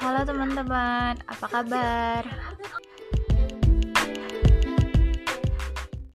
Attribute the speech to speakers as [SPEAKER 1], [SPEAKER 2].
[SPEAKER 1] Halo teman-teman, apa kabar?